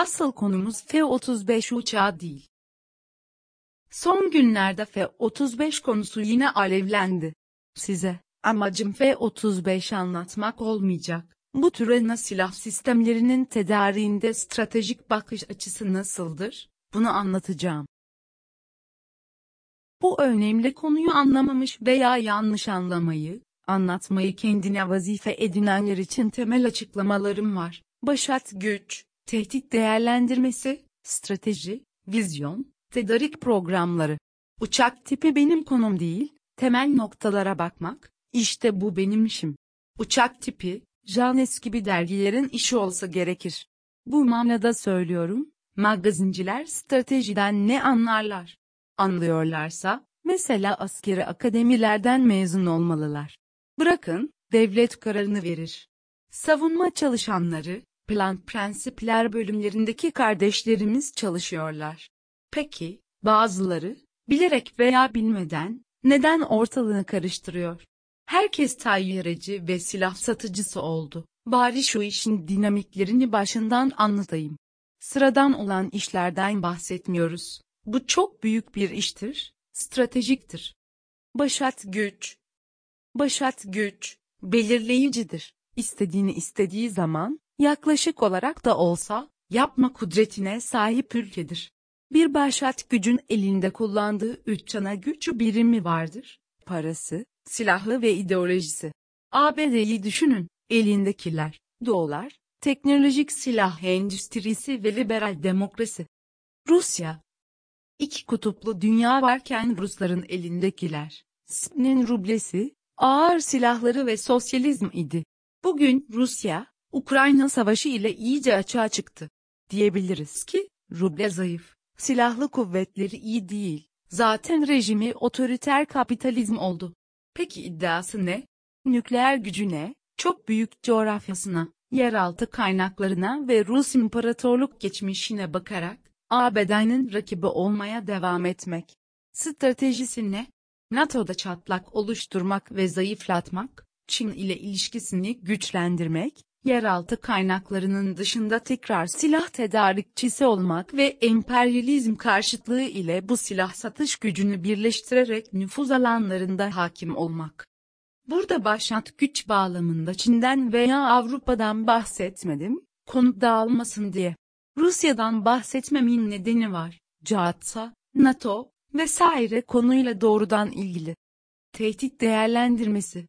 Asıl konumuz F-35 uçağı değil. Son günlerde F-35 konusu yine alevlendi. Size, amacım F-35 anlatmak olmayacak. Bu tür ana silah sistemlerinin tedariğinde stratejik bakış açısı nasıldır? Bunu anlatacağım. Bu önemli konuyu anlamamış veya yanlış anlamayı, anlatmayı kendine vazife edinenler için temel açıklamalarım var. Başat güç, tehdit değerlendirmesi, strateji, vizyon, tedarik programları. Uçak tipi benim konum değil, temel noktalara bakmak, işte bu benim işim. Uçak tipi, Janes gibi dergilerin işi olsa gerekir. Bu manada söylüyorum, magazinciler stratejiden ne anlarlar? Anlıyorlarsa, mesela askeri akademilerden mezun olmalılar. Bırakın, devlet kararını verir. Savunma çalışanları, plan prensipler bölümlerindeki kardeşlerimiz çalışıyorlar. Peki, bazıları, bilerek veya bilmeden, neden ortalığını karıştırıyor? Herkes tayyareci ve silah satıcısı oldu. Bari şu işin dinamiklerini başından anlatayım. Sıradan olan işlerden bahsetmiyoruz. Bu çok büyük bir iştir, stratejiktir. Başat güç. Başat güç, belirleyicidir. İstediğini istediği zaman, yaklaşık olarak da olsa, yapma kudretine sahip ülkedir. Bir başat gücün elinde kullandığı üç ana güç birimi vardır. Parası, silahı ve ideolojisi. ABD'yi düşünün, elindekiler, dolar, teknolojik silah endüstrisi ve liberal demokrasi. Rusya. İki kutuplu dünya varken Rusların elindekiler, Spinin rublesi, ağır silahları ve sosyalizm idi. Bugün Rusya, Ukrayna savaşı ile iyice açığa çıktı. Diyebiliriz ki, ruble zayıf, silahlı kuvvetleri iyi değil, zaten rejimi otoriter kapitalizm oldu. Peki iddiası ne? Nükleer gücüne, çok büyük coğrafyasına, yeraltı kaynaklarına ve Rus imparatorluk geçmişine bakarak, ABD'nin rakibi olmaya devam etmek. Stratejisi ne? NATO'da çatlak oluşturmak ve zayıflatmak, Çin ile ilişkisini güçlendirmek, yeraltı kaynaklarının dışında tekrar silah tedarikçisi olmak ve emperyalizm karşıtlığı ile bu silah satış gücünü birleştirerek nüfuz alanlarında hakim olmak. Burada başat güç bağlamında Çin'den veya Avrupa'dan bahsetmedim, konu dağılmasın diye. Rusya'dan bahsetmemin nedeni var. CAATSA, NATO vesaire konuyla doğrudan ilgili. Tehdit değerlendirmesi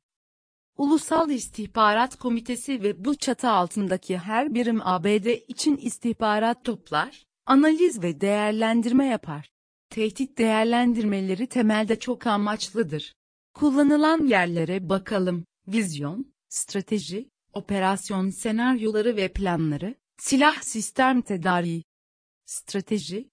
Ulusal İstihbarat Komitesi ve bu çatı altındaki her birim ABD için istihbarat toplar, analiz ve değerlendirme yapar. Tehdit değerlendirmeleri temelde çok amaçlıdır. Kullanılan yerlere bakalım. Vizyon, strateji, operasyon senaryoları ve planları, silah sistem tedariği. Strateji,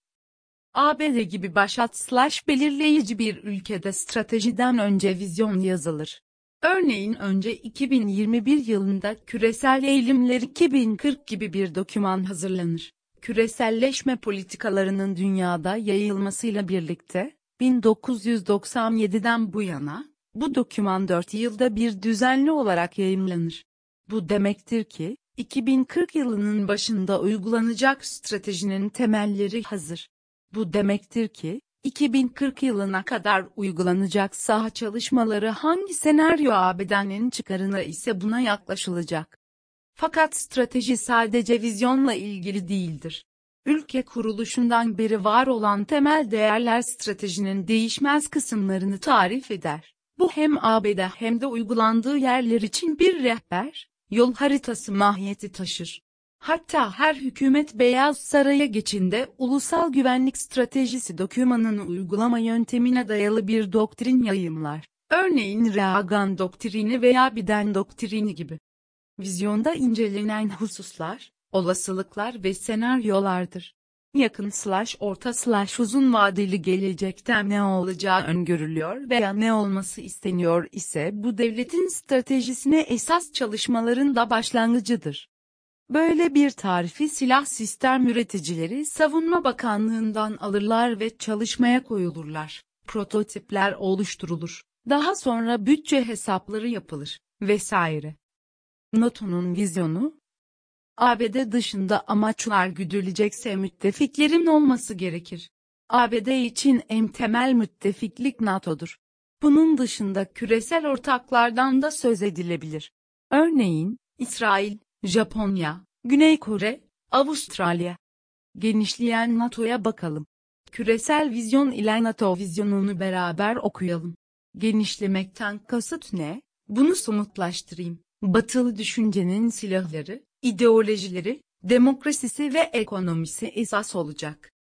ABD gibi başat slash belirleyici bir ülkede stratejiden önce vizyon yazılır. Örneğin önce 2021 yılında Küresel Eğilimler 2040 gibi bir doküman hazırlanır. Küreselleşme politikalarının dünyada yayılmasıyla birlikte, 1997'den bu yana, bu doküman 4 yılda bir düzenli olarak yayımlanır. Bu demektir ki, 2040 yılının başında uygulanacak stratejinin temelleri hazır. Bu demektir ki, 2040 yılına kadar uygulanacak saha çalışmaları hangi senaryo ABD'nin çıkarına ise buna yaklaşılacak. Fakat strateji sadece vizyonla ilgili değildir. Ülke kuruluşundan beri var olan temel değerler stratejinin değişmez kısımlarını tarif eder. Bu hem ABD hem de uygulandığı yerler için bir rehber, yol haritası mahiyeti taşır. Hatta her hükümet Beyaz Saray'a geçinde ulusal güvenlik stratejisi dokümanını uygulama yöntemine dayalı bir doktrin yayımlar. Örneğin Reagan doktrini veya Biden doktrini gibi. Vizyonda incelenen hususlar, olasılıklar ve senaryolardır. Yakın slash orta slash uzun vadeli gelecekten ne olacağı öngörülüyor veya ne olması isteniyor ise bu devletin stratejisine esas çalışmaların da başlangıcıdır. Böyle bir tarifi silah sistem üreticileri Savunma Bakanlığı'ndan alırlar ve çalışmaya koyulurlar. Prototipler oluşturulur. Daha sonra bütçe hesapları yapılır vesaire. NATO'nun vizyonu ABD dışında amaçlar güdülecekse müttefiklerin olması gerekir. ABD için en temel müttefiklik NATO'dur. Bunun dışında küresel ortaklardan da söz edilebilir. Örneğin, İsrail, Japonya, Güney Kore, Avustralya. Genişleyen NATO'ya bakalım. Küresel vizyon ile NATO vizyonunu beraber okuyalım. Genişlemekten kasıt ne? Bunu somutlaştırayım. Batılı düşüncenin silahları, ideolojileri, demokrasisi ve ekonomisi esas olacak.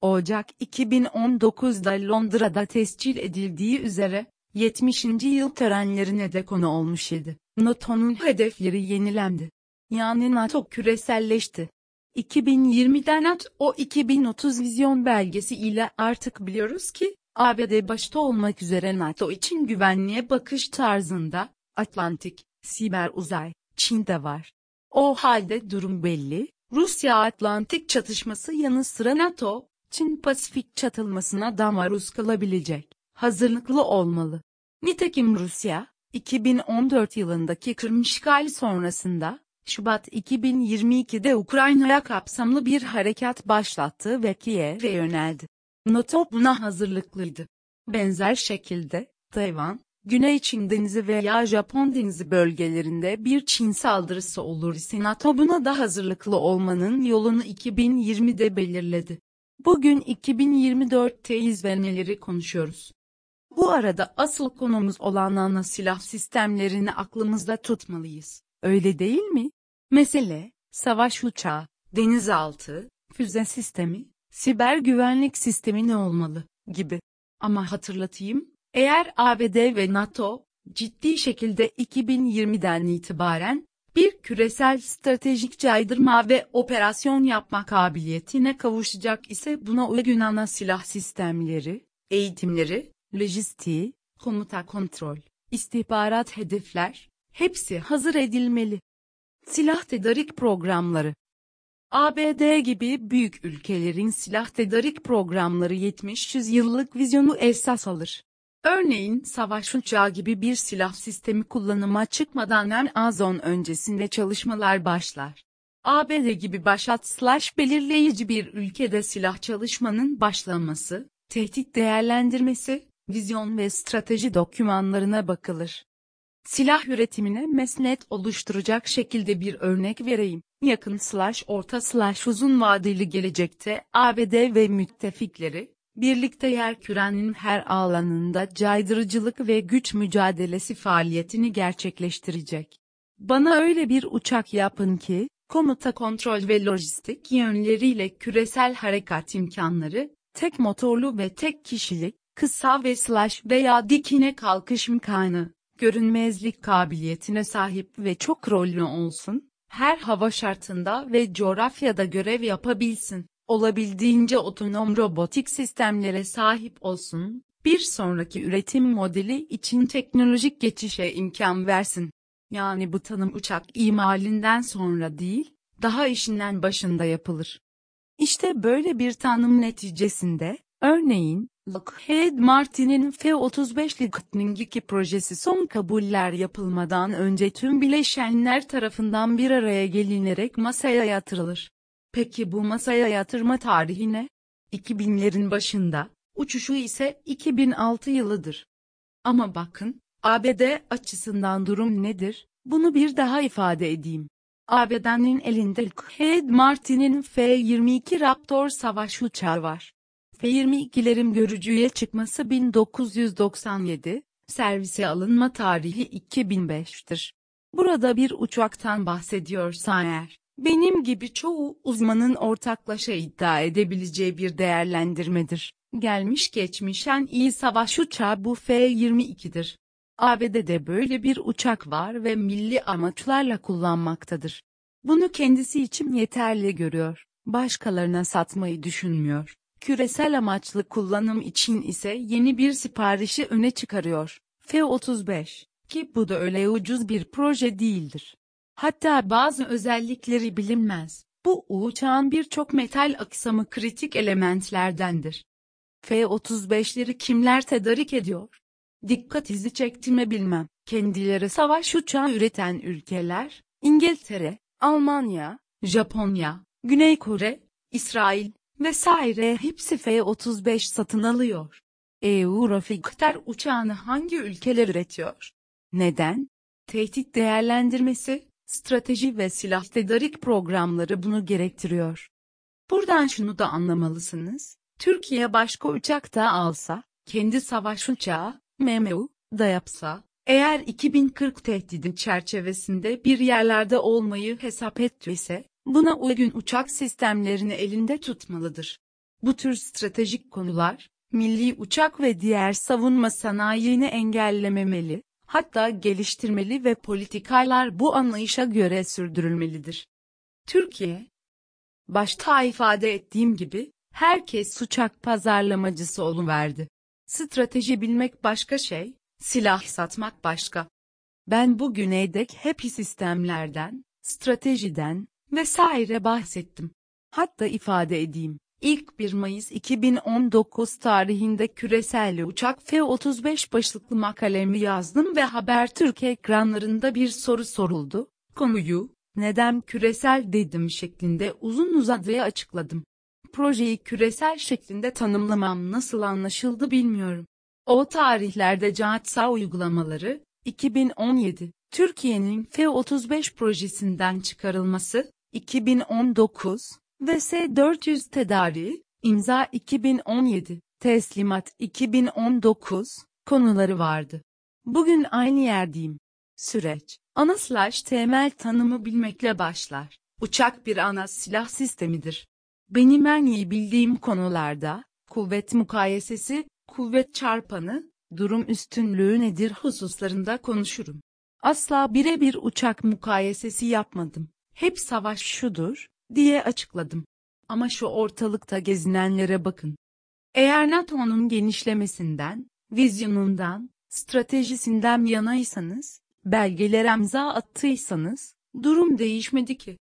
Ocak 2019'da Londra'da tescil edildiği üzere, 70. yıl törenlerine de konu olmuş idi. NATO'nun hedefleri yenilendi. Yani NATO küreselleşti. 2020'den NATO 2030 vizyon belgesi ile artık biliyoruz ki, ABD başta olmak üzere NATO için güvenliğe bakış tarzında, Atlantik, siber uzay, Çin'de var. O halde durum belli, Rusya-Atlantik çatışması yanı sıra NATO, Çin-Pasifik çatılmasına da maruz kalabilecek, hazırlıklı olmalı. Nitekim Rusya, 2014 yılındaki Kırım işgali sonrasında, Şubat 2022'de Ukrayna'ya kapsamlı bir harekat başlattı ve Kiev'e yöneldi. NATO buna hazırlıklıydı. Benzer şekilde, Tayvan, Güney Çin Denizi veya Japon Denizi bölgelerinde bir Çin saldırısı olur ise NATO buna da hazırlıklı olmanın yolunu 2020'de belirledi. Bugün 2024'teyiz ve neleri konuşuyoruz? Bu arada asıl konumuz olan ana silah sistemlerini aklımızda tutmalıyız. Öyle değil mi? Mesele, savaş uçağı, denizaltı, füze sistemi, siber güvenlik sistemi ne olmalı, gibi. Ama hatırlatayım, eğer ABD ve NATO, ciddi şekilde 2020'den itibaren, bir küresel stratejik caydırma ve operasyon yapma kabiliyetine kavuşacak ise buna uygun ana silah sistemleri, eğitimleri, lojistiği, komuta kontrol, istihbarat hedefler, hepsi hazır edilmeli. Silah tedarik programları ABD gibi büyük ülkelerin silah tedarik programları 70-100 yıllık vizyonu esas alır. Örneğin savaş uçağı gibi bir silah sistemi kullanıma çıkmadan en az 10 öncesinde çalışmalar başlar. ABD gibi başat belirleyici bir ülkede silah çalışmanın başlaması, tehdit değerlendirmesi, vizyon ve strateji dokümanlarına bakılır. Silah üretimine mesnet oluşturacak şekilde bir örnek vereyim. Yakın slash orta slash uzun vadeli gelecekte ABD ve müttefikleri, birlikte yer kürenin her alanında caydırıcılık ve güç mücadelesi faaliyetini gerçekleştirecek. Bana öyle bir uçak yapın ki, komuta kontrol ve lojistik yönleriyle küresel harekat imkanları, tek motorlu ve tek kişilik, kısa ve slash veya dikine kalkış imkanı, görünmezlik kabiliyetine sahip ve çok rollü olsun, her hava şartında ve coğrafyada görev yapabilsin, olabildiğince otonom robotik sistemlere sahip olsun, bir sonraki üretim modeli için teknolojik geçişe imkan versin. Yani bu tanım uçak imalinden sonra değil, daha işinden başında yapılır. İşte böyle bir tanım neticesinde, örneğin, Lockheed Martin'in F-35 Lightning II projesi son kabuller yapılmadan önce tüm bileşenler tarafından bir araya gelinerek masaya yatırılır. Peki bu masaya yatırma tarihi ne? 2000'lerin başında, uçuşu ise 2006 yılıdır. Ama bakın, ABD açısından durum nedir? Bunu bir daha ifade edeyim. ABD'nin elinde Lockheed Martin'in F-22 Raptor savaş uçağı var. F-22'lerin görücüye çıkması 1997, servise alınma tarihi 2005'tir. Burada bir uçaktan bahsediyorsan eğer, benim gibi çoğu uzmanın ortaklaşa iddia edebileceği bir değerlendirmedir. Gelmiş geçmiş en iyi savaş uçağı bu F-22'dir. ABD'de böyle bir uçak var ve milli amaçlarla kullanmaktadır. Bunu kendisi için yeterli görüyor, başkalarına satmayı düşünmüyor. Küresel amaçlı kullanım için ise yeni bir siparişi öne çıkarıyor. F-35, ki bu da öyle ucuz bir proje değildir. Hatta bazı özellikleri bilinmez. Bu uçağın birçok metal aksamı kritik elementlerdendir. F-35'leri kimler tedarik ediyor? Dikkatinizi çekti mi bilmem. Kendileri savaş uçağı üreten ülkeler, İngiltere, Almanya, Japonya, Güney Kore, İsrail vesaire hepsi F-35 satın alıyor. Eurofighter uçağını hangi ülkeler üretiyor? Neden? Tehdit değerlendirmesi, strateji ve silah tedarik programları bunu gerektiriyor. Buradan şunu da anlamalısınız. Türkiye başka uçak da alsa, kendi savaş uçağı, MMU, da yapsa, eğer 2040 tehdidin çerçevesinde bir yerlerde olmayı hesap ettiyse, buna uygun uçak sistemlerini elinde tutmalıdır. Bu tür stratejik konular, milli uçak ve diğer savunma sanayini engellememeli, hatta geliştirmeli ve politikalar bu anlayışa göre sürdürülmelidir. Türkiye, başta ifade ettiğim gibi, herkes uçak pazarlamacısı oluverdi. Strateji bilmek başka şey, silah satmak başka. Ben bu güneydek hep sistemlerden, stratejiden vesaire bahsettim. Hatta ifade edeyim. İlk 1 Mayıs 2019 tarihinde küresel uçak F-35 başlıklı makalemi yazdım ve Habertürk ekranlarında bir soru soruldu. Konuyu, neden küresel dedim şeklinde uzun uzadıya açıkladım. Projeyi küresel şeklinde tanımlamam nasıl anlaşıldı bilmiyorum. O tarihlerde CATSA uygulamaları, 2017, Türkiye'nin F-35 projesinden çıkarılması, 2019 ve S-400 tedariği, imza 2017, teslimat 2019 konuları vardı. Bugün aynı yerdeyim. Süreç, ana slash temel tanımı bilmekle başlar. Uçak bir ana silah sistemidir. Benim en iyi bildiğim konularda, kuvvet mukayesesi, kuvvet çarpanı, durum üstünlüğü nedir hususlarında konuşurum. Asla birebir uçak mukayesesi yapmadım. Hep savaş şudur, diye açıkladım. Ama şu ortalıkta gezinenlere bakın. Eğer NATO'nun genişlemesinden, vizyonundan, stratejisinden yanaysanız, belgelere imza attıysanız, durum değişmedi ki.